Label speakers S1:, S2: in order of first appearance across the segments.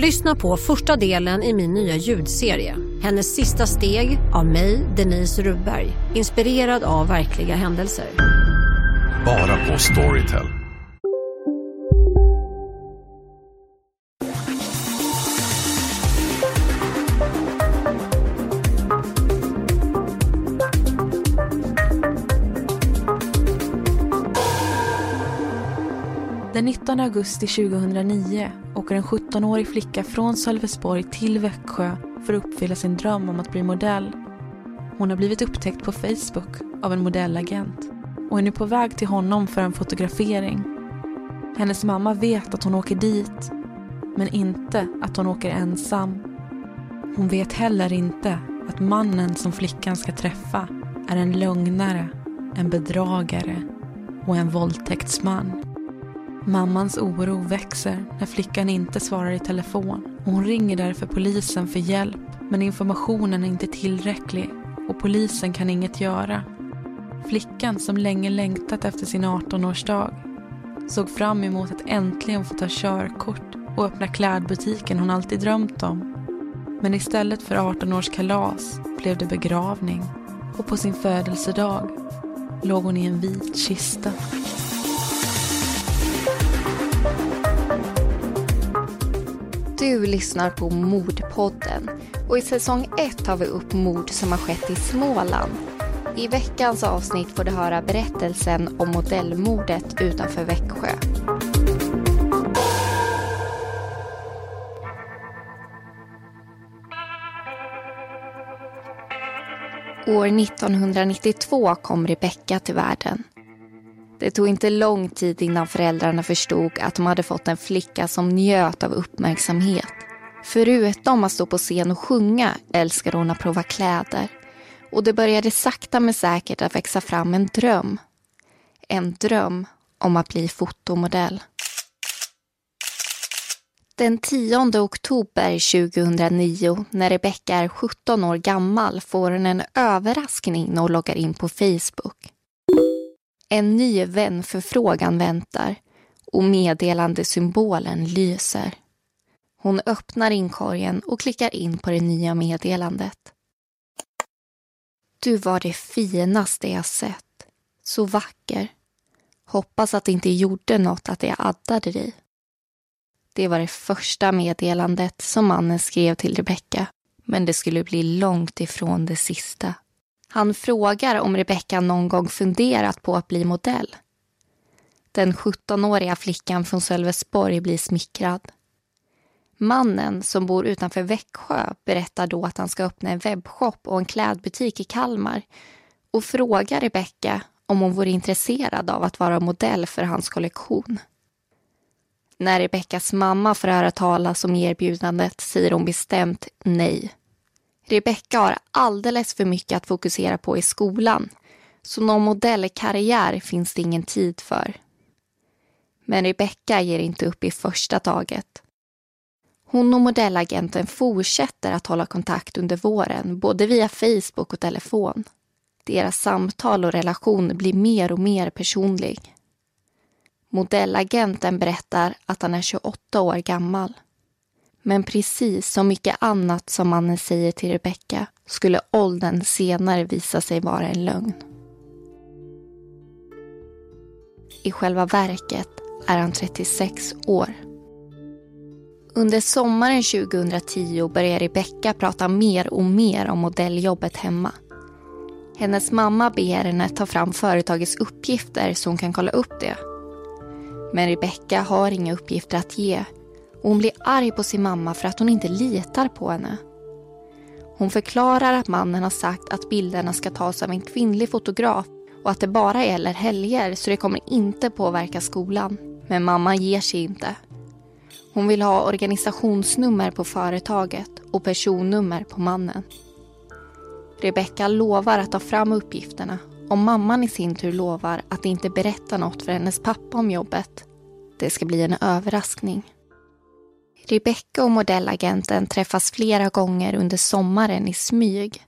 S1: Lyssna på första delen i min nya ljudserie. Hennes sista steg av mig, Denise Rubberg. Inspirerad av verkliga händelser.
S2: Bara på Storytel.
S3: Den 19 augusti 2009 åker en 17-årig flicka från Sölvesborg till Växjö för att uppfylla sin dröm om att bli modell. Hon har blivit upptäckt på Facebook av en modellagent och är nu på väg till honom för en fotografering. Hennes mamma vet att hon åker dit, men inte att hon åker ensam. Hon vet heller inte att mannen som flickan ska träffa är en lögnare, en bedragare och en våldtäktsman. Mammans oro växer när flickan inte svarar i telefon och hon ringer därför polisen för hjälp men informationen är inte tillräcklig och polisen kan inget göra. Flickan som länge längtat efter sin 18-årsdag såg fram emot att äntligen få ta körkort och öppna klädbutiken hon alltid drömt om. Men istället för 18-årskalas blev det begravning och på sin födelsedag låg hon i en vit kista.
S4: Du lyssnar på Mordpodden och i säsong 1 tar vi upp mord som har skett i Småland. I veckans avsnitt får du höra berättelsen om modellmordet utanför Växjö. År 1992 kom Rebecka till världen. Det tog inte lång tid innan föräldrarna förstod att de hade fått en flicka som njöt av uppmärksamhet. Förutom att stå på scen och sjunga älskade hon att prova kläder. Och det började sakta men säkert att växa fram en dröm. En dröm om att bli fotomodell. Den 10 oktober 2009, när Rebecca är 17 år gammal, får hon en överraskning när hon loggar in på Facebook. En ny vänförfrågan väntar och meddelandesymbolen lyser. Hon öppnar inkorgen och klickar in på det nya meddelandet. Du var det finaste jag sett. Så vacker. Hoppas att det inte gjorde något att jag addade dig. Det var det första meddelandet som mannen skrev till Rebecka. Men det skulle bli långt ifrån det sista. Han frågar om Rebecka någon gång funderat på att bli modell. Den 17-åriga flickan från Sölvesborg blir smickrad. Mannen som bor utanför Växjö berättar då att han ska öppna en webbshop och en klädbutik i Kalmar och frågar Rebecka om hon vore intresserad av att vara modell för hans kollektion. När Rebeckas mamma får höra talas om erbjudandet säger hon bestämt nej. Rebecka har alldeles för mycket att fokusera på i skolan så någon modellkarriär finns det ingen tid för. Men Rebecka ger inte upp i första taget. Hon och modellagenten fortsätter att hålla kontakt under våren både via Facebook och telefon. Deras samtal och relation blir mer och mer personlig. Modellagenten berättar att han är 28 år gammal. Men precis som mycket annat som mannen säger till Rebecca skulle åldern senare visa sig vara en lögn. I själva verket är han 36 år. Under sommaren 2010 börjar Rebecca prata mer och mer om modelljobbet hemma. Hennes mamma ber henne ta fram företagets uppgifter så hon kan kolla upp det. Men Rebecca har inga uppgifter att ge och hon blir arg på sin mamma för att hon inte litar på henne. Hon förklarar att mannen har sagt att bilderna ska tas av en kvinnlig fotograf och att det bara gäller helger så det kommer inte påverka skolan. Men mamma ger sig inte. Hon vill ha organisationsnummer på företaget och personnummer på mannen. Rebecka lovar att ta fram uppgifterna och mamman i sin tur lovar att inte berätta något för hennes pappa om jobbet. Det ska bli en överraskning. Rebecka och modellagenten träffas flera gånger under sommaren i smyg.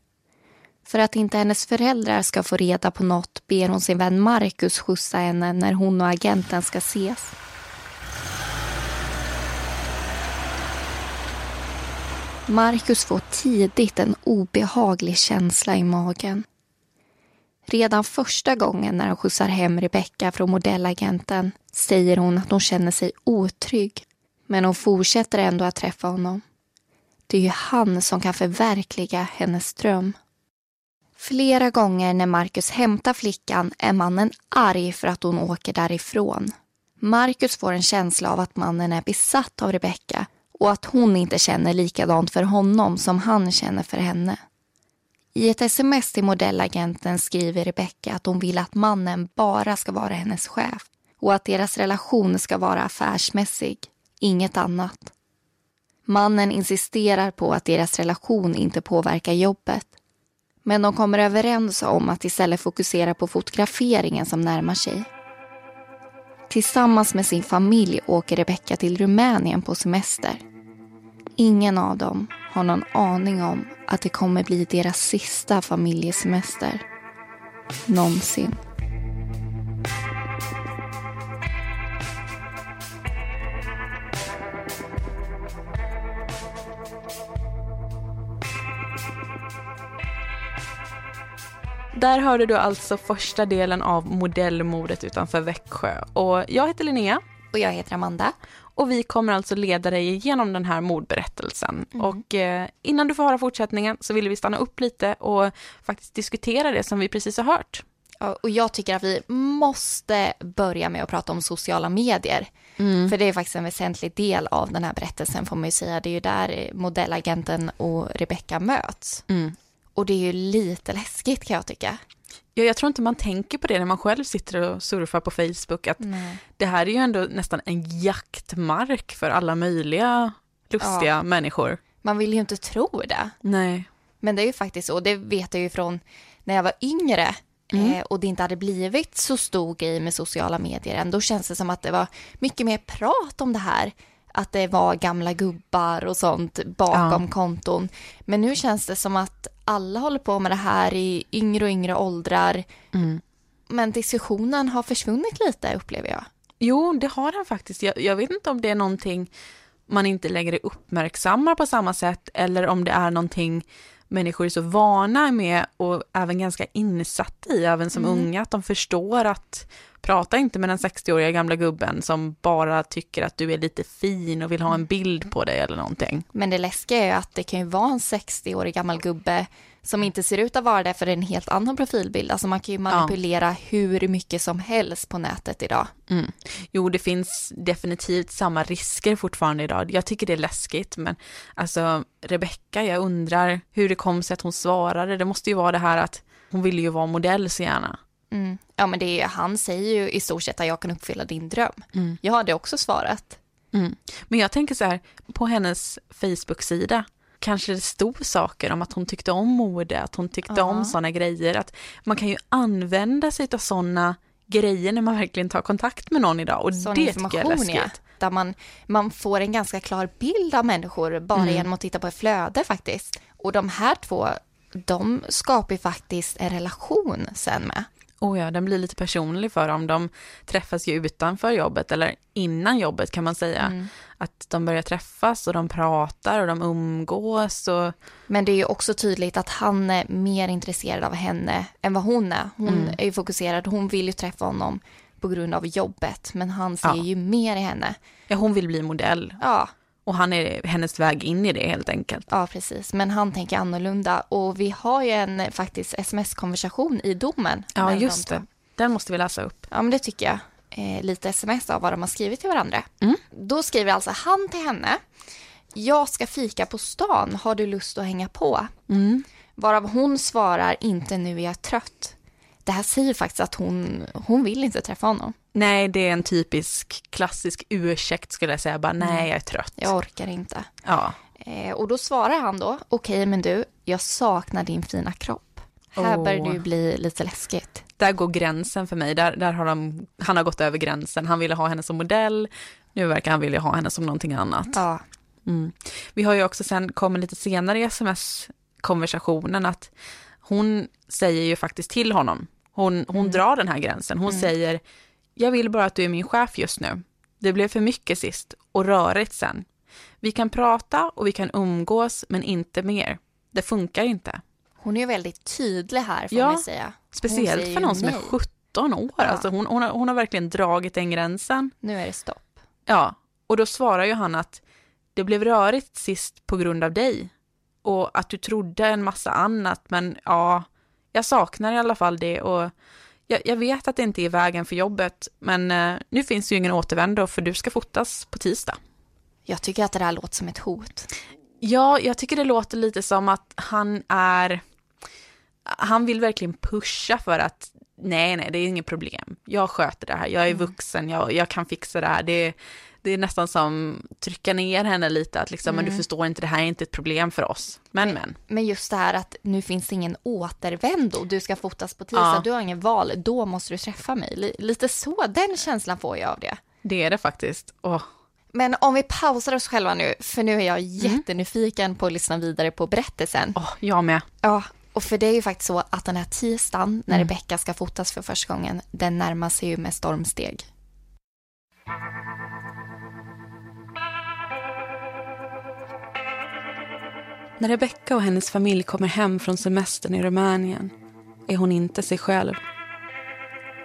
S4: För att inte hennes föräldrar ska få reda på något ber hon sin vän Marcus skjutsa henne när hon och agenten ska ses. Marcus får tidigt en obehaglig känsla i magen. Redan första gången när han skjutsar hem Rebecca från modellagenten säger hon att hon känner sig otrygg. Men hon fortsätter ändå att träffa honom. Det är ju han som kan förverkliga hennes dröm. Flera gånger när Marcus hämtar flickan är mannen arg för att hon åker därifrån. Marcus får en känsla av att mannen är besatt av Rebecca och att hon inte känner likadant för honom som han känner för henne. I ett sms till modellagenten skriver Rebecca att hon vill att mannen bara ska vara hennes chef och att deras relation ska vara affärsmässig, inget annat. Mannen insisterar på att deras relation inte påverkar jobbet. Men de kommer överens om att istället fokusera på fotograferingen som närmar sig. Tillsammans med sin familj åker Rebecca till Rumänien på semester. Ingen av dem har någon aning om att det kommer bli deras sista familjesemester. Någonsin.
S3: Där hörde du alltså första delen av modellmordet utanför Växjö. Och jag heter Linnea.
S4: Och jag heter Amanda.
S3: Och vi kommer alltså leda dig igenom den här mordberättelsen. Mm. Och eh, innan du får höra fortsättningen så vill vi stanna upp lite och faktiskt diskutera det som vi precis har hört.
S4: Och jag tycker att vi måste börja med att prata om sociala medier. Mm. För det är faktiskt en väsentlig del av den här berättelsen får man ju säga. Det är ju där modellagenten och Rebecca möts. Mm. Och det är ju lite läskigt kan jag tycka.
S3: Ja, jag tror inte man tänker på det när man själv sitter och surfar på Facebook, att Nej. det här är ju ändå nästan en jaktmark för alla möjliga lustiga ja. människor.
S4: Man vill ju inte tro det.
S3: Nej.
S4: Men det är ju faktiskt så, det vet jag ju från när jag var yngre mm. eh, och det inte hade blivit så stor grej med sociala medier än. Då känns det som att det var mycket mer prat om det här att det var gamla gubbar och sånt bakom ja. konton. Men nu känns det som att alla håller på med det här i yngre och yngre åldrar. Mm. Men diskussionen har försvunnit lite upplever jag.
S3: Jo, det har den faktiskt. Jag, jag, vet inte om det är någonting man inte längre uppmärksammar på samma sätt eller om det är någonting människor är så vana med och även ganska insatta i, även som mm. unga, att de förstår att prata inte med den 60-åriga gamla gubben som bara tycker att du är lite fin och vill ha en bild på dig eller någonting.
S4: Men det läskiga är ju att det kan ju vara en 60-årig gammal gubbe som inte ser ut att vara det för en helt annan profilbild. Alltså man kan ju manipulera ja. hur mycket som helst på nätet idag.
S3: Mm. Jo, det finns definitivt samma risker fortfarande idag. Jag tycker det är läskigt, men alltså Rebecka, jag undrar hur det kom sig att hon svarade. Det måste ju vara det här att hon ville ju vara modell så gärna.
S4: Mm. Ja, men det är, han säger ju i stort sett att jag kan uppfylla din dröm. Mm. Jag hade också svarat.
S3: Mm. Men jag tänker så här, på hennes Facebook-sida kanske det stod saker om att hon tyckte om mode, att hon tyckte uh om sådana grejer. Att man kan ju använda sig av sådana grejer när man verkligen tar kontakt med någon idag och Sån det tycker jag är läskigt. Ja,
S4: där man, man får en ganska klar bild av människor bara mm. genom att titta på ett flöde faktiskt. Och de här två, de skapar ju faktiskt en relation sen med.
S3: Oh ja, den blir lite personlig för dem. De träffas ju utanför jobbet, eller innan jobbet kan man säga. Mm. Att de börjar träffas och de pratar och de umgås. Och...
S4: Men det är ju också tydligt att han är mer intresserad av henne än vad hon är. Hon mm. är ju fokuserad, hon vill ju träffa honom på grund av jobbet, men han ser ja. ju mer i henne.
S3: Ja, hon vill bli modell.
S4: Ja,
S3: och han är hennes väg in i det helt enkelt.
S4: Ja, precis. Men han tänker annorlunda. Och vi har ju en faktiskt sms-konversation i domen.
S3: Ja, just det. Den måste vi läsa upp.
S4: Ja, men det tycker jag. eh, lite sms av vad de har skrivit till varandra.
S3: Mm.
S4: Då skriver alltså han till henne. Jag ska fika på stan, har du lust att hänga på?
S3: Mm.
S4: Varav hon svarar, inte nu är jag trött. Det här säger faktiskt att hon, hon vill inte träffa honom.
S3: Nej, det är en typisk klassisk ursäkt skulle jag säga. Bara, nej, jag är trött.
S4: Jag orkar inte.
S3: Ja.
S4: Eh, och då svarar han då, okej men du, jag saknar din fina kropp. Här
S3: Åh.
S4: börjar det ju bli lite läskigt.
S3: Där går gränsen för mig. Där, där har de, han har gått över gränsen. Han ville ha henne som modell. Nu verkar han vilja ha henne som någonting annat.
S4: Ja,
S3: Mm. Vi har ju också sen, kommer lite senare i sms-konversationen att hon säger ju faktiskt till honom. Hon, hon drar den här gränsen. Hon säger, jag vill bara att du är min chef just nu. Det blev för mycket sist och rörigt sen. Vi kan prata och vi kan umgås, men inte mer. Det funkar inte.
S4: hon är ju väldigt tydlig här får
S3: Ja,
S4: man säga. Hon
S3: Speciellt för någon som är
S4: nej.
S3: 17 år.
S4: Ja.
S3: Alltså hon, hon, har, hon har verkligen dragit den gränsen.
S4: Nu är det stopp.
S3: Ja, och då svarar ju han att det blev rörigt sist på grund av dig. Och att du trodde en massa annat, men ja, jag saknar i alla fall det och jag, jag vet att det inte är vägen för jobbet, men eh, nu finns ju ingen återvändo för du ska fotas på tisdag.
S4: Jag tycker att det där låter som ett hot.
S3: Ja, jag tycker det låter lite som att han är... Han vill verkligen pusha för att nej, nej, det är inget problem. Jag sköter det här, jag är vuxen, jag, jag kan fixa det här. Det, det är nästan som trycka ner henne lite, att liksom, men du förstår inte, det här är inte ett problem för oss. Men, men.
S4: Men just det här att nu finns det ingen återvändo. Du ska fotas på tisdag,
S3: Ja.
S4: du har ingen val. Då måste du träffa mig. Li- Lite så, den känslan får jag av det.
S3: Det är det faktiskt. Åh,
S4: Men om vi pausar oss själva nu, för nu är jag jättenyfiken på att lyssna vidare på berättelsen.
S3: åh, jag med.
S4: Ja, och för det är ju faktiskt så att den här tisdagen när Rebecca ska fotas för första gången, den närmar sig ju med stormsteg.
S3: När Rebecca och hennes familj kommer hem från semestern i Rumänien är hon inte sig själv.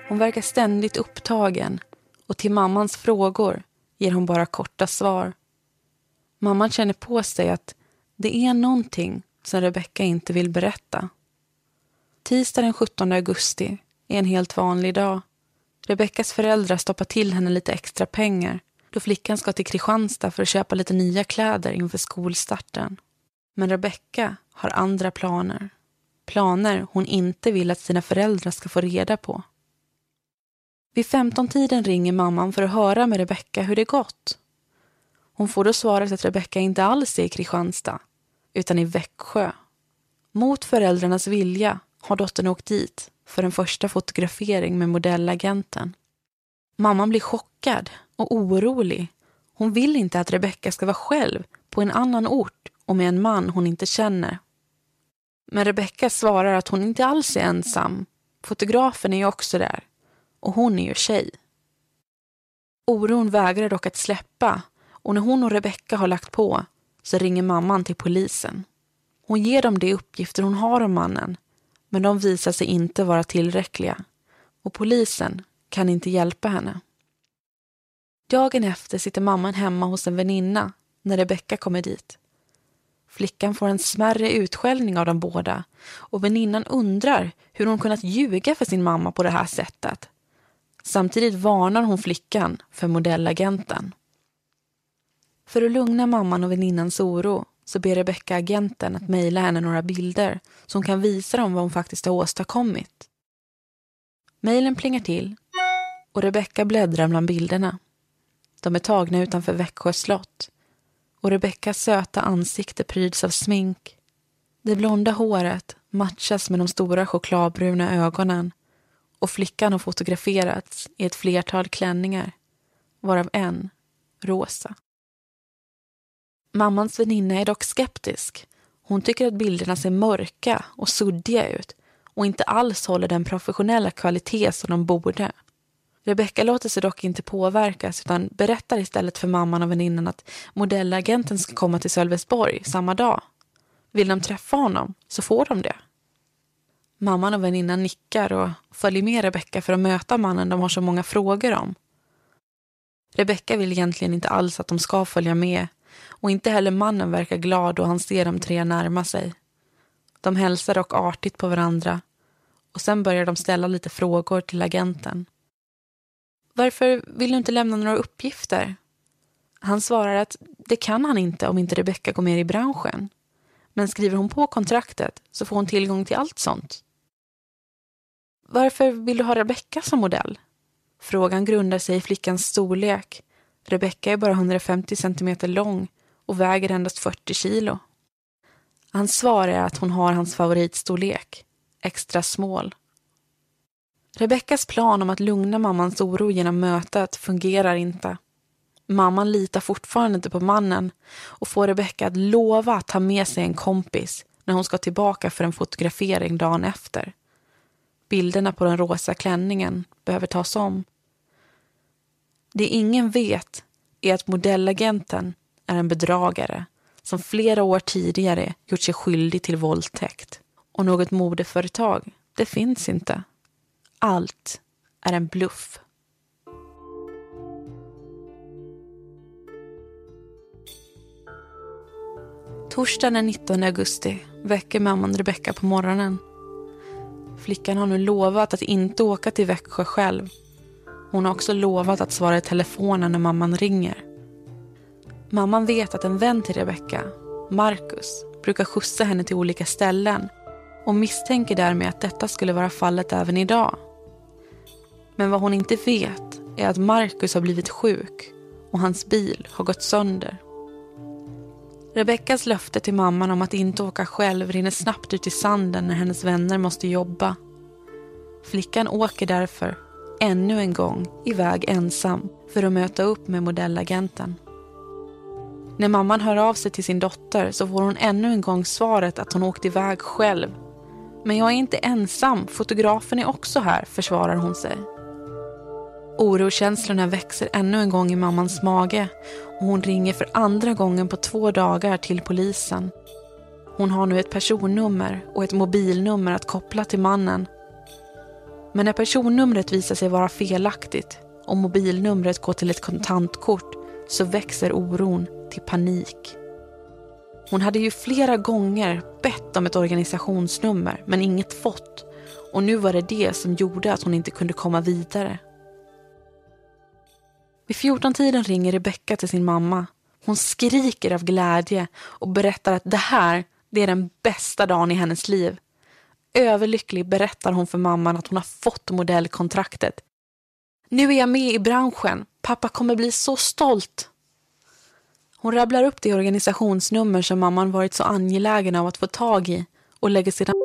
S3: Hon verkar ständigt upptagen och till mammans frågor ger hon bara korta svar. Mamman känner på sig att det är någonting som Rebecca inte vill berätta. Tisdag den 17 augusti är en helt vanlig dag. Rebeckas föräldrar stoppar till henne lite extra pengar då flickan ska till Kristianstad för att köpa lite nya kläder inför skolstarten. Men Rebecca har andra planer. Planer hon inte vill att sina föräldrar ska få reda på. Vid 15-tiden ringer mamman för att höra med Rebecca hur det gått. Hon får då svaret att Rebecca inte alls är i Kristianstad, utan i Växjö. Mot föräldrarnas vilja har dottern åkt dit för en första fotografering med modellagenten. Mamman blir chockad och orolig. Hon vill inte att Rebecca ska vara själv på en annan ort och med en man hon inte känner. Men Rebecca svarar att hon inte alls är ensam. Fotografen är ju också där. Och hon är ju tjej. Oron vägrar dock att släppa och när hon och Rebecca har lagt på så ringer mamman till polisen. Hon ger dem de uppgifter hon har om mannen men de visar sig inte vara tillräckliga och polisen kan inte hjälpa henne. Dagen efter sitter mamman hemma hos en väninna när Rebecca kommer dit. Flickan får en smärre utskällning av de båda och väninnan undrar hur hon kunnat ljuga för sin mamma på det här sättet. Samtidigt varnar hon flickan för modellagenten. För att lugna mamman och väninnans oro så ber Rebecca agenten att mejla henne några bilder så hon kan visa dem vad hon faktiskt har åstadkommit. Mejlen plingar till och Rebecca bläddrar bland bilderna. De är tagna utanför Växjö slott och Rebeccas söta ansikte pryds av smink. Det blonda håret matchas med de stora chokladbruna ögonen och flickan har fotograferats i ett flertal klänningar, varav en rosa. Mammans väninna är dock skeptisk. Hon tycker att bilderna ser mörka och suddiga ut och inte alls håller den professionella kvalitet som de borde. Rebecka låter sig dock inte påverkas utan berättar istället för mamman och väninnan att modellagenten ska komma till Sölvesborg samma dag. Vill de träffa honom så får de det. Mamman och väninnan nickar och följer med Rebecka för att möta mannen de har så många frågor om. Rebecka vill egentligen inte alls att de ska följa med och inte heller mannen verkar glad då han ser de tre närma sig. De hälsar dock artigt på varandra och sen börjar de ställa lite frågor till agenten. Varför vill du inte lämna några uppgifter? Han svarar att det kan han inte om inte Rebecka går med i branschen. Men skriver hon på kontraktet så får hon tillgång till allt sånt. Varför vill du ha Rebecka som modell? Frågan grundar sig i flickans storlek. Rebecka är bara 150 centimeter lång och väger endast 40 kilo. Hans svar är att hon har hans favoritstorlek, extra small. Rebeckas plan om att lugna mammans oro genom mötet fungerar inte. Mamman litar fortfarande inte på mannen och får Rebecka att lova att ta med sig en kompis när hon ska tillbaka för en fotografering dagen efter. Bilderna på den rosa klänningen behöver tas om. Det ingen vet är att modellagenten är en bedragare som flera år tidigare gjort sig skyldig till våldtäkt. Och något modeföretag, det finns inte. Allt är en bluff. Torsdagen den 19 augusti väcker mamman Rebecka på morgonen. Flickan har nu lovat att inte åka till Växjö själv. Hon har också lovat att svara i telefonen när mamman ringer. Mamman vet att en vän till Rebecka, Marcus, brukar skjutsa henne till olika ställen och misstänker därmed att detta skulle vara fallet även idag. Men vad hon inte vet är att Marcus har blivit sjuk och hans bil har gått sönder. Rebeckas löfte till mamman om att inte åka själv rinner snabbt ut i sanden när hennes vänner måste jobba. Flickan åker därför, ännu en gång, iväg ensam för att möta upp med modellagenten. När mamman hör av sig till sin dotter så får hon ännu en gång svaret att hon åkt iväg själv. Men jag är inte ensam, fotografen är också här, försvarar hon sig. Orokänslorna växer ännu en gång i mammans mage och hon ringer för andra gången på två dagar till polisen. Hon har nu ett personnummer och ett mobilnummer att koppla till mannen. Men när personnumret visar sig vara felaktigt och mobilnumret går till ett kontantkort så växer oron till panik. Hon hade ju flera gånger bett om ett organisationsnummer men inget fått och nu var det det som gjorde att hon inte kunde komma vidare. Vid 14-tiden ringer Rebecka till sin mamma. Hon skriker av glädje och berättar att det här det är den bästa dagen i hennes liv. Överlycklig berättar hon för mamman att hon har fått modellkontraktet. Nu är jag med i branschen. Pappa kommer bli så stolt. Hon rabblar upp det organisationsnummer som mamman varit så angelägen av att få tag i och lägger sedan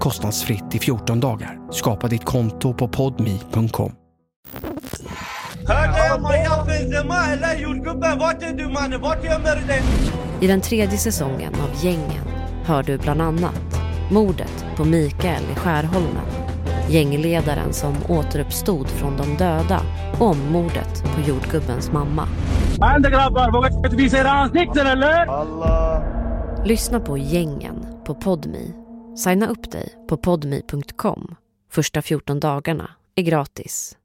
S5: kostnadsfritt i 14 dagar. Skapa ditt konto på podmi.com.
S1: I den tredje säsongen av Gängen hör du bland annat mordet på Mikael i Skärholmen, gängledaren som återuppstod från de döda och mordet på jordgubbens mamma. Lyssna på Gängen på Podmi. Signa upp dig på podmi.com. Första 14 dagarna är gratis.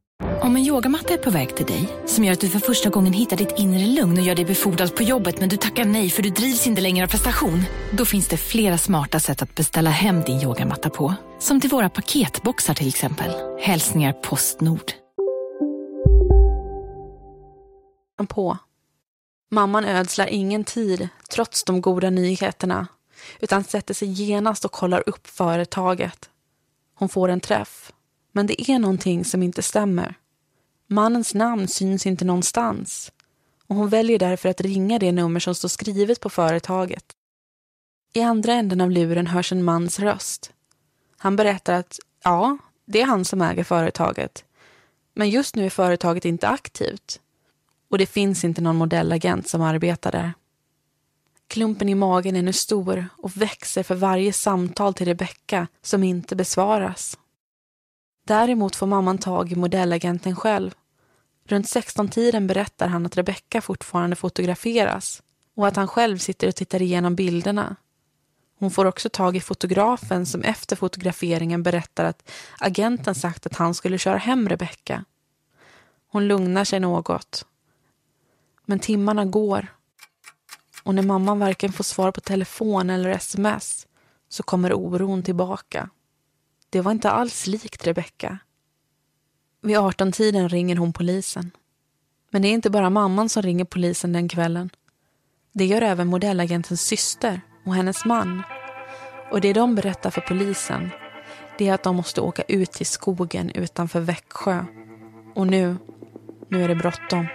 S6: Om en yogamatta är på väg till dig, som gör att du för första gången hittar ditt inre lugn och gör dig befordrad på jobbet men du tackar nej för du drivs inte längre av prestation. Då finns det flera smarta sätt att beställa hem din yogamatta på. Som till våra paketboxar till exempel. Hälsningar Postnord.
S3: på. Mamman ödslar ingen tid, trots de goda nyheterna, utan sätter sig genast och kollar upp företaget. Hon får en träff, men det är någonting som inte stämmer. Mannens namn syns inte någonstans och hon väljer därför att ringa det nummer som står skrivet på företaget. I andra änden av luren hörs en mans röst. Han berättar att ja, det är han som äger företaget. Men just nu är företaget inte aktivt och det finns inte någon modellagent som arbetar där. Klumpen i magen är nu stor och växer för varje samtal till Rebecka som inte besvaras. Däremot får mamman tag i modellagenten själv. Runt 16-tiden berättar han att Rebecka fortfarande fotograferas och att han själv sitter och tittar igenom bilderna. Hon får också tag i fotografen som efter fotograferingen berättar att agenten sagt att han skulle köra hem Rebecka. Hon lugnar sig något. Men timmarna går. Och när mamman varken får svar på telefon eller sms så kommer oron tillbaka. Det var inte alls likt Rebecka. Vid 18-tiden ringer hon polisen. Men det är inte bara mamman som ringer polisen den kvällen. Det gör även modellagentens syster och hennes man. Och det de berättar för polisen det är att de måste åka ut till skogen utanför Växjö. Och nu, nu är det bråttom.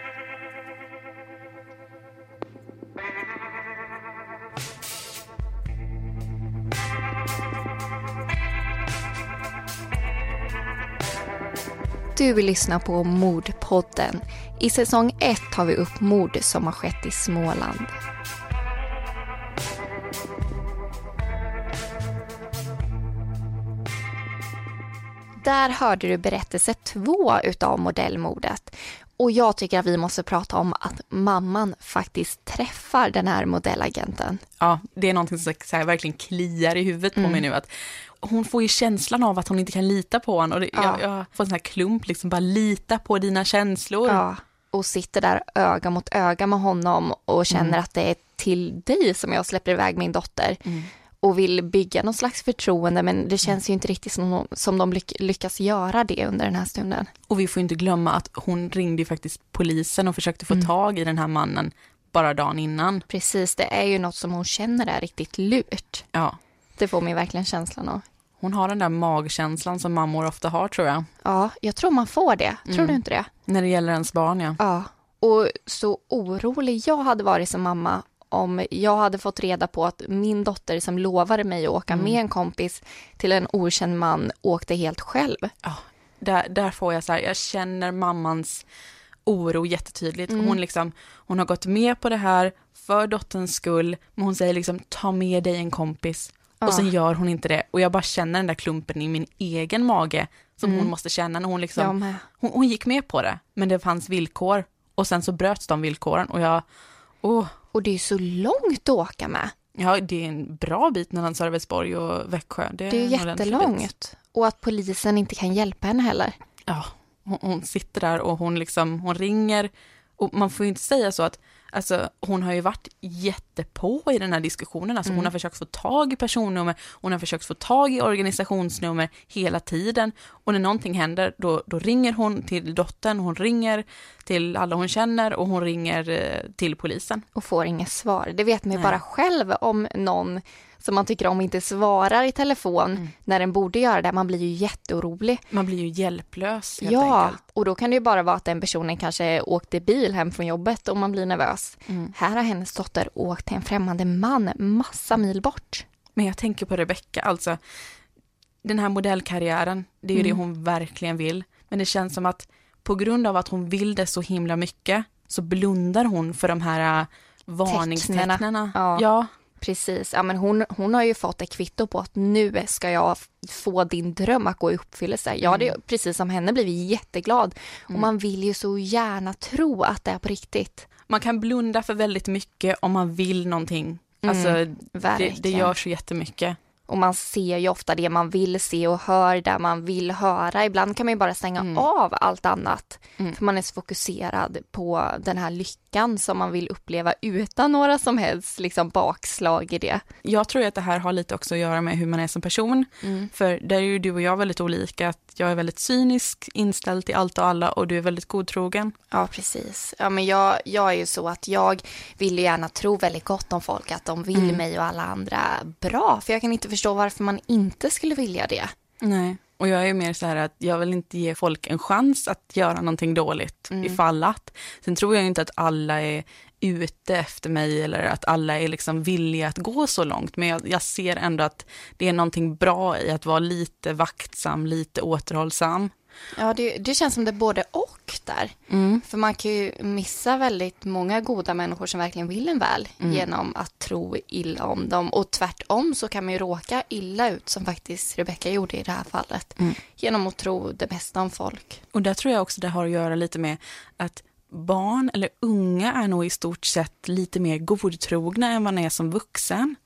S4: Du vill lyssna på Mordpodden. I säsong 1 tar vi upp mord som har skett i Småland. Där hörde du berättelse två utav modellmordet. Och jag tycker att vi måste prata om att mamman faktiskt träffar den här modellagenten.
S3: Ja, det är någonting som så här, verkligen kliar i huvudet på mm. mig nu. Att hon får ju känslan av att hon inte kan lita på honom. Och det, ja. jag, jag, får en sån här klump, liksom bara lita på dina känslor.
S4: Ja, och sitter där öga mot öga med honom och känner mm. att det är till dig som jag släpper iväg min dotter. Mm och vill bygga någon slags förtroende men det känns ju inte riktigt som, som de lyckas göra det under den här stunden.
S3: Och vi får inte glömma att hon ringde ju faktiskt polisen och försökte få mm. tag i den här mannen bara dagen innan.
S4: Precis, det är ju något som hon känner är riktigt lurt.
S3: Ja.
S4: Det får mig verkligen känslan av.
S3: Hon har den där magkänslan som mammor ofta har tror jag.
S4: Ja, jag tror man får det. Tror mm. du inte det?
S3: När det gäller ens barn ja.
S4: Ja, och så orolig jag hade varit som mamma om jag hade fått reda på att min dotter som lovade mig att åka mm. med en kompis till en okänd man åkte helt själv.
S3: Ja, där, där får jag så här, jag känner mammans oro jättetydligt. Mm. Hon, liksom, hon har gått med på det här för dotterns skull, men hon säger liksom ta med dig en kompis. Ja. Och sen gör hon inte det. Och jag bara känner den där klumpen i min egen mage som mm. hon måste känna när hon liksom, hon, hon, gick med på det, men det fanns villkor. Och sen så bröts de villkoren och jag, oh,
S4: och det är så långt att åka med.
S3: Ja, det är en bra bit mellan Sölvesborg och Växjö.
S4: Det är, det är jättelångt. Och att polisen inte kan hjälpa henne heller.
S3: Ja, hon, hon, sitter där och hon liksom, hon ringer. Och man får ju inte säga så att Alltså hon har ju varit jättepå i den här diskussionen, alltså mm. hon har försökt få tag i personnummer, hon har försökt få tag i organisationsnummer hela tiden och när någonting händer då, då ringer hon till dottern, hon ringer till alla hon känner och hon ringer eh, till polisen.
S4: Och får inget svar. Det vet man ju bara själv om någon som man tycker om inte svarar i telefon mm. när den borde göra det. Man blir ju jätteorolig.
S3: Man blir ju hjälplös
S4: helt Ja, enkelt. och då kan det ju bara vara att den personen kanske åkte bil hem från jobbet och man blir nervös. Mm. Här har hennes dotter åkt till en främmande man massa mil bort.
S3: Men jag tänker på Rebecka, alltså den här modellkarriären, det är ju mm. det hon verkligen vill. Men det känns som att på grund av att hon vill det så himla mycket så blundar hon för de här äh, varningstecknen.
S4: Ja. ja. Precis, ja, men hon, hon har ju fått ett kvitto på att nu ska jag få din dröm att gå i uppfyllelse. Jag hade mm. precis som henne blivit jätteglad mm. och man vill ju så gärna tro att det är på riktigt.
S3: Man kan blunda för väldigt mycket om man vill någonting. Alltså, mm, det, det gör så jättemycket.
S4: Och man ser ju ofta det man vill se och hör det man vill höra. Ibland kan man ju bara stänga mm. av allt annat. Mm. För man är så fokuserad på den här lyckan som man vill uppleva utan några som helst liksom, bakslag i det.
S3: Jag tror att det här har lite också att göra med hur man är som person. Mm. För där är ju du och jag väldigt olika. Att jag är väldigt cynisk, inställd till allt och alla och du är väldigt godtrogen.
S4: Ja, precis. Ja, men jag, jag är ju så att jag vill gärna tro väldigt gott om folk, att de vill mm. mig och alla andra bra. För jag kan inte förstå varför man inte skulle vilja det.
S3: Nej, och jag är mer så här att jag vill inte ge folk en chans att göra någonting dåligt mm. ifall att. Sen tror jag inte att alla är ute efter mig eller att alla är liksom villiga att gå så långt. Men jag, jag, ser ändå att det är någonting bra i att vara lite vaktsam, lite återhållsam.
S4: Ja, det, det känns som det är både och där.
S3: Mm.
S4: För man kan ju missa väldigt många goda människor som verkligen vill en väl
S3: Mm.
S4: genom att tro illa om dem. Och tvärtom så kan man ju råka illa ut som faktiskt Rebecca gjorde i det här fallet.
S3: Mm.
S4: Genom att tro det bästa om folk.
S3: Och där tror jag också det har att göra lite med att barn eller unga är nog i stort sett lite mer godtrogna än man är som vuxen.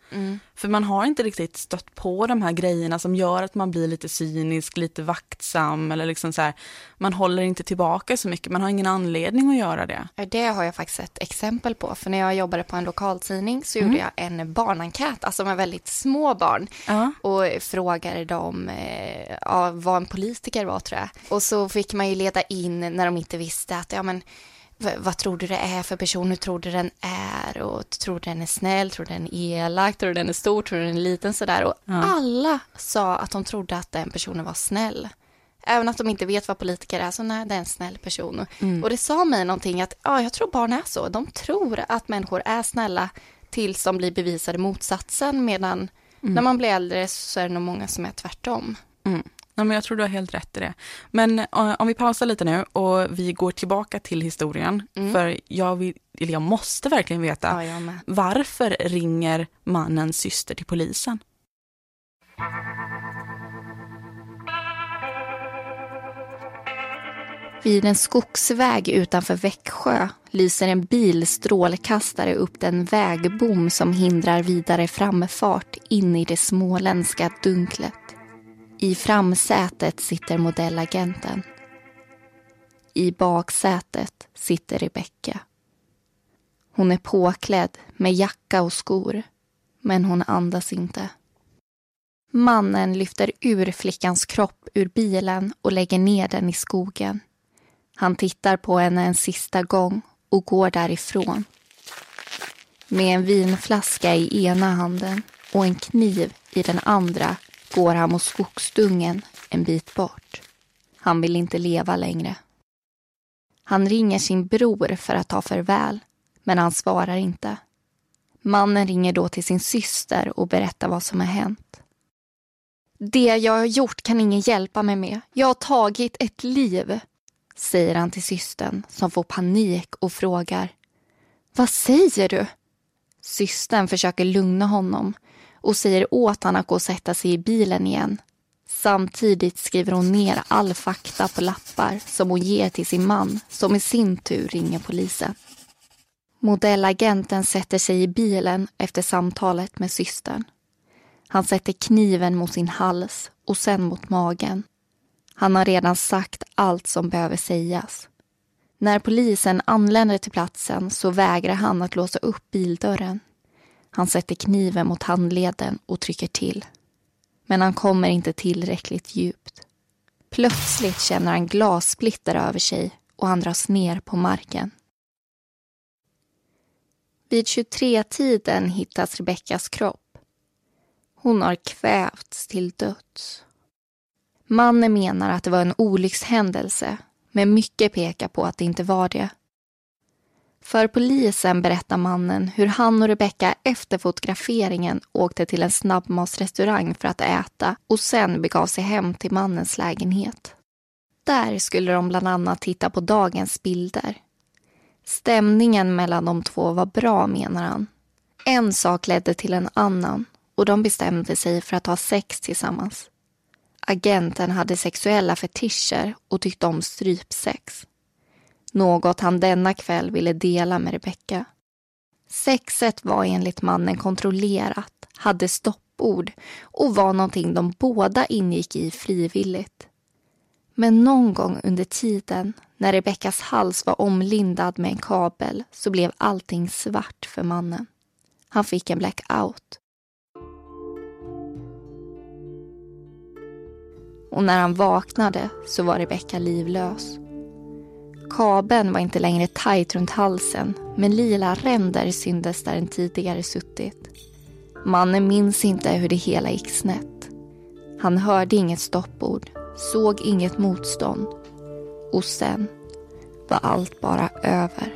S3: För man har inte riktigt stött på de här grejerna som gör att man blir lite cynisk, lite vaktsam eller liksom så här, man håller inte tillbaka så mycket, man har ingen anledning att göra det.
S4: Det har jag faktiskt ett exempel på. För när jag jobbade på en lokaltidning så
S3: Mm.
S4: gjorde jag en barnenkät, alltså med väldigt små barn.
S3: Ja.
S4: Och frågade dem eh, ja, vad en politiker var tror jag. Och så fick man ju leda in när de inte visste att, ja men vad tror du det är för person, hur tror du den är och tror du den är snäll, tror du den är elak, tror du den är stor, tror du den är liten sådär. Och alla sa att de trodde att den personen var snäll. Även att de inte vet vad politiker är, så nej, det är en snäll person. Och det sa mig någonting att, ja, jag tror barn är så. De tror att människor är snälla tills de blir bevisade motsatsen, medan när man blir äldre så är det nog många som är tvärtom.
S3: Mm. Ja, men jag tror du har helt rätt i det. Men eh, om vi pausar lite nu och vi går tillbaka till historien. För jag, vill, eller jag måste verkligen veta,
S4: Ja,
S3: varför ringer mannens syster till polisen?
S4: Vid en skogsväg utanför Växjö lyser en bilstrålkastare upp den vägbom som hindrar vidare framfart in i det småländska dunklet. I framsätet sitter modellagenten. I baksätet sitter Rebecka. Hon är påklädd med jacka och skor, men hon andas inte. Mannen lyfter ur flickans kropp ur bilen och lägger ner den i skogen. Han tittar på henne en sista gång och går därifrån. Med en vinflaska i ena handen och en kniv i den andra går han mot skogsdungen en bit bort. Han vill inte leva längre. Han ringer sin bror för att ta farväl, men han svarar inte. Mannen ringer då till sin syster och berättar vad som har hänt. Det jag har gjort kan ingen hjälpa mig med. Jag har tagit ett liv, säger han till systern som får panik och frågar. Vad säger du? Systern försöker lugna honom och säger åt honom att gå och sätta sig i bilen igen. Samtidigt skriver hon ner all fakta på lappar som hon ger till sin man som i sin tur ringer polisen. Modellagenten sätter sig i bilen efter samtalet med systern. Han sätter kniven mot sin hals och sen mot magen. Han har redan sagt allt som behöver sägas. När polisen anländer till platsen så vägrar han att låsa upp bildörren. Han sätter kniven mot handleden och trycker till. Men han kommer inte tillräckligt djupt. Plötsligt känner han glassplitter över sig och han dras ner på marken. Vid 23-tiden hittas Rebeckas kropp. Hon har kvävts till döds. Mannen menar att det var en olyckshändelse, men mycket pekar på att det inte var det. För polisen berättar mannen hur han och Rebecka efter fotograferingen åkte till en snabbmatsrestaurang för att äta och sen begav sig hem till mannens lägenhet. Där skulle de bland annat titta på dagens bilder. Stämningen mellan de två var bra, menar han. En sak ledde till en annan och de bestämde sig för att ha sex tillsammans. Agenten hade sexuella fetischer och tyckte om strypsex. Något han denna kväll ville dela med Rebecca. Sexet var enligt mannen kontrollerat, hade stoppord och var någonting de båda ingick i frivilligt. Men någon gång under tiden när Rebeckas hals var omlindad med en kabel så blev allting svart för mannen. Han fick en blackout. Och när han vaknade så var Rebecka livlös. Kabeln var inte längre tajt runt halsen men lila ränder syntes där den tidigare suttit. Mannen minns inte hur det hela gick snett. Han hörde inget stoppord, såg inget motstånd och sen var allt bara över.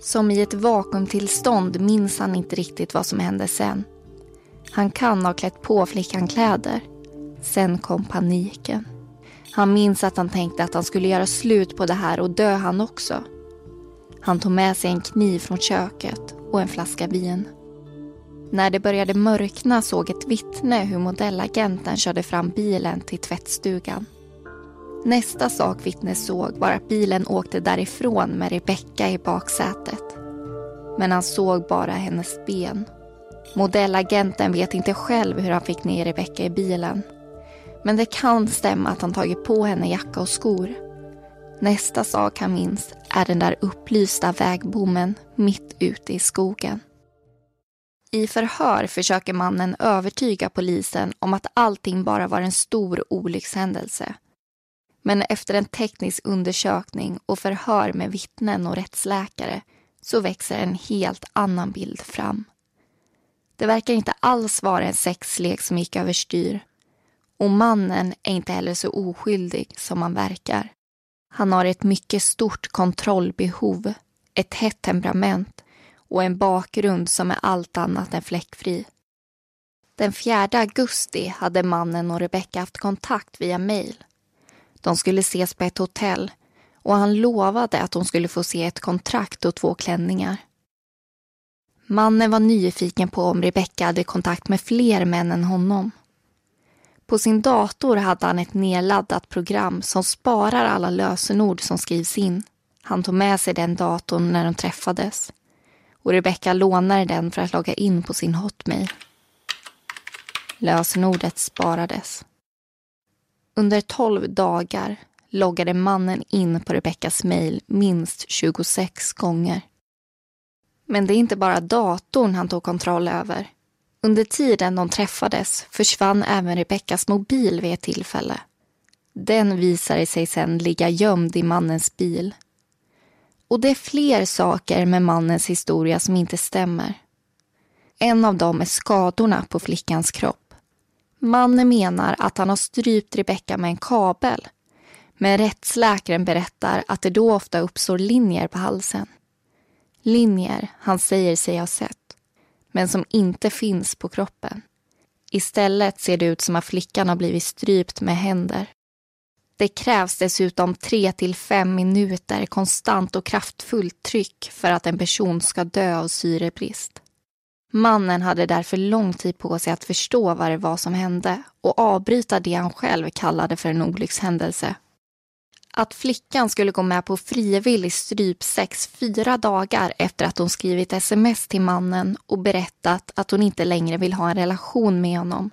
S4: Som i ett vakuumtillstånd minns han inte riktigt vad som hände sen. Han kan ha klätt på flickan kläder. Sen kom paniken. Han minns att han tänkte att han skulle göra slut på det här och dö han också. Han tog med sig en kniv från köket och en flaska vin. När det började mörkna såg ett vittne hur modellagenten körde fram bilen till tvättstugan. Nästa sak vittnet såg var att bilen åkte därifrån med Rebecka i baksätet. Men han såg bara hennes ben. Modellagenten vet inte själv hur han fick ner Rebecka i bilen. Men det kan stämma att han tagit på henne jacka och skor. Nästa sak han minns är den där upplysta vägbommen mitt ute i skogen. I förhör försöker mannen övertyga polisen om att allting bara var en stor olyckshändelse. Men efter en teknisk undersökning och förhör med vittnen och rättsläkare så växer en helt annan bild fram. Det verkar inte alls vara en sexlek som gick överstyr. Och mannen är inte heller så oskyldig som han verkar. Han har ett mycket stort kontrollbehov, ett hett temperament och en bakgrund som är allt annat än fläckfri. Den 4 augusti hade mannen och Rebecka haft kontakt via mejl. De skulle ses på ett hotell och han lovade att hon skulle få se ett kontrakt och två klänningar. Mannen var nyfiken på om Rebecka hade kontakt med fler män än honom. På sin dator hade han ett nedladdat program som sparar alla lösenord som skrivs in. Han tog med sig den datorn när de träffades och Rebecka lånade den för att logga in på sin hotmail. Lösenordet sparades. Under tolv dagar loggade mannen in på Rebeckas mejl minst 26 gånger. Men det är inte bara datorn han tog kontroll över. Under tiden de träffades försvann även Rebeckas mobil vid ett tillfälle. Den visade sig sen ligga gömd i mannens bil. Och det är fler saker med mannens historia som inte stämmer. En av dem är skadorna på flickans kropp. Mannen menar att han har strypt Rebecka med en kabel. Men rättsläkaren berättar att det då ofta uppstår linjer på halsen. Linjer han säger sig ha sett, men som inte finns på kroppen. Istället ser det ut som att flickan har blivit strypt med händer. Det krävs dessutom 3 till 5 minuter konstant och kraftfullt tryck för att en person ska dö av syrebrist. Mannen hade därför lång tid på sig att förstå vad det var som hände och avbryta det han själv kallade för en olyckshändelse. Att flickan skulle gå med på frivillig strypsex fyra dagar efter att hon skrivit sms till mannen och berättat att hon inte längre vill ha en relation med honom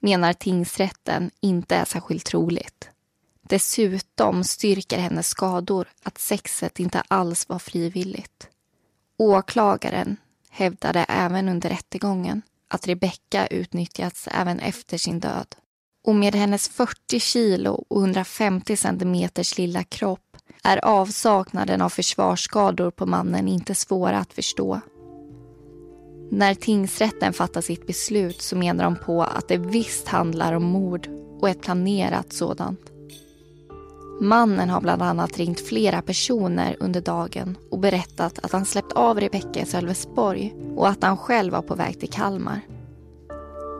S4: menar tingsrätten inte är särskilt troligt. Dessutom styrker hennes skador att sexet inte alls var frivilligt. Åklagaren hävdade även under rättegången att Rebecka utnyttjats även efter sin död. Och med hennes 40 kilo och 150 centimeters lilla kropp är avsaknaden av försvarsskador på mannen inte svåra att förstå. När tingsrätten fattar sitt beslut så menar de på att det visst handlar om mord och ett planerat sådant. Mannen har bland annat ringt flera personer under dagen och berättat att han släppt av Rebecka i Sölvesborg och att han själv var på väg till Kalmar.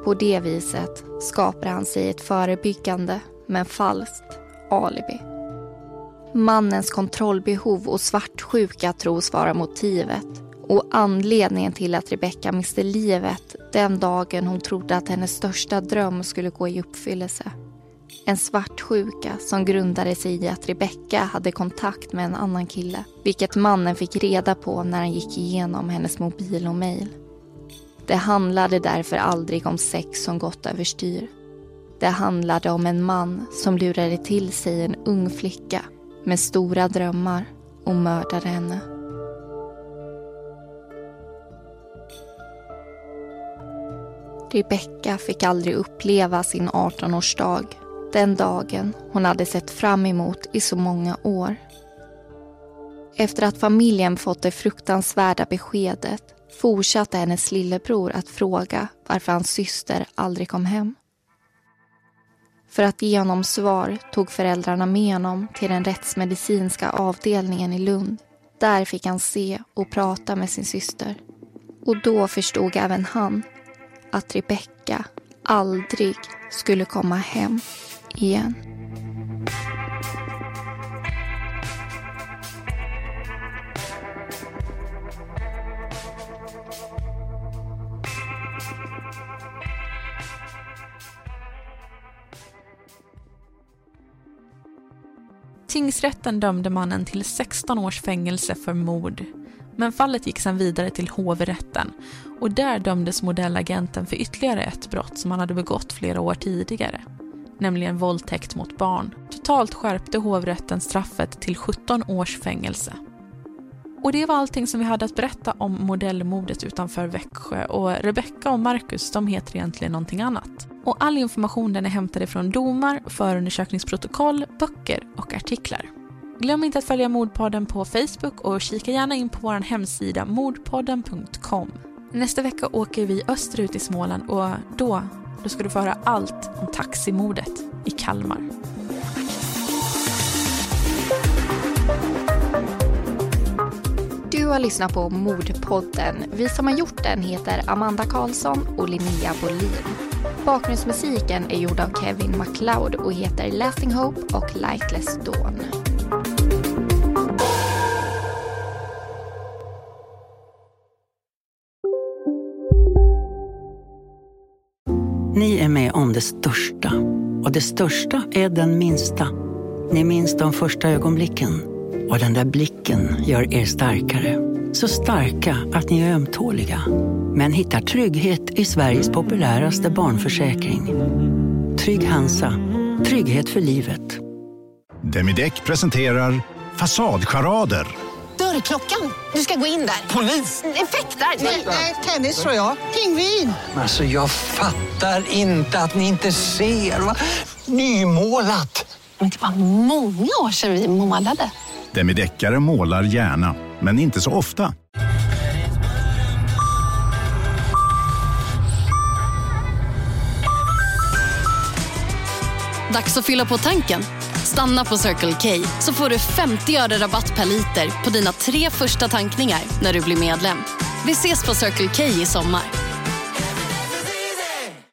S4: På det viset skapar han sig ett förebyggande, men falskt, alibi. Mannens kontrollbehov och svartsjuka tros vara motivet och anledningen till att Rebecka miste livet den dagen hon trodde att hennes största dröm skulle gå i uppfyllelse. En svartsjuka som grundade sig i att Rebecka hade kontakt med en annan kille. Vilket mannen fick reda på när han gick igenom hennes mobil och mejl. Det handlade därför aldrig om sex som gått överstyr. Det handlade om en man som lurade till sig en ung flicka med stora drömmar och mördade henne. Rebecka fick aldrig uppleva sin 18-årsdag den dagen hon hade sett fram emot i så många år. Efter att familjen fått det fruktansvärda beskedet fortsatte hennes lillebror att fråga varför hans syster aldrig kom hem. För att ge honom svar tog föräldrarna med honom till den rättsmedicinska avdelningen i Lund. Där fick han se och prata med sin syster. Och då förstod även han att Rebecka aldrig skulle komma hem igen.
S3: Tingsrätten dömde mannen till 16 års fängelse för mord. Men fallet gick sedan vidare till hovrätten och där dömdes modellagenten för ytterligare ett brott som han hade begått flera år tidigare. Nämligen våldtäkt mot barn. Totalt skärpte hovrätten straffet till 17 års fängelse. Och det var allting som vi hade att berätta om modellmordet utanför Växjö och Rebecca och Marcus de heter egentligen någonting annat. Och all information den är hämtad från domar, förundersökningsprotokoll, böcker och artiklar. Glöm inte att följa Mordpodden på Facebook och kika gärna in på vår hemsida mordpodden.com. Nästa vecka åker vi österut i Småland och då, då ska du få höra allt om taximordet i Kalmar.
S4: Du har lyssnat på Mordpodden. Vi som har gjort den heter Amanda Karlsson och Linnea Bolin. Bakgrundsmusiken är gjord av Kevin MacLeod och heter Lasting Hope och Lightless Dawn.
S7: Ni är med om det största. Och det största är den minsta. Ni minns de första ögonblicken. Och den där blicken gör er starkare. Så starka att ni är ömtåliga. Men hittar trygghet i Sveriges populäraste barnförsäkring. Trygg Hansa. Trygghet för livet.
S8: Demideck presenterar Fasadcharader.
S9: Dörrklockan. Du ska gå in där. Polis? Effektar? Nej, tennis tror jag. Pingvin.
S10: Alltså jag fattar inte att ni inte ser. Va? Nymålat.
S9: Men det var många år sedan vi målade.
S8: Demideckare målar gärna, men inte så ofta.
S11: Dags att fylla på tanken. Stanna på Circle K så får du 50 öre rabatt per liter på dina tre första tankningar när du blir medlem. Vi ses på Circle K i sommar.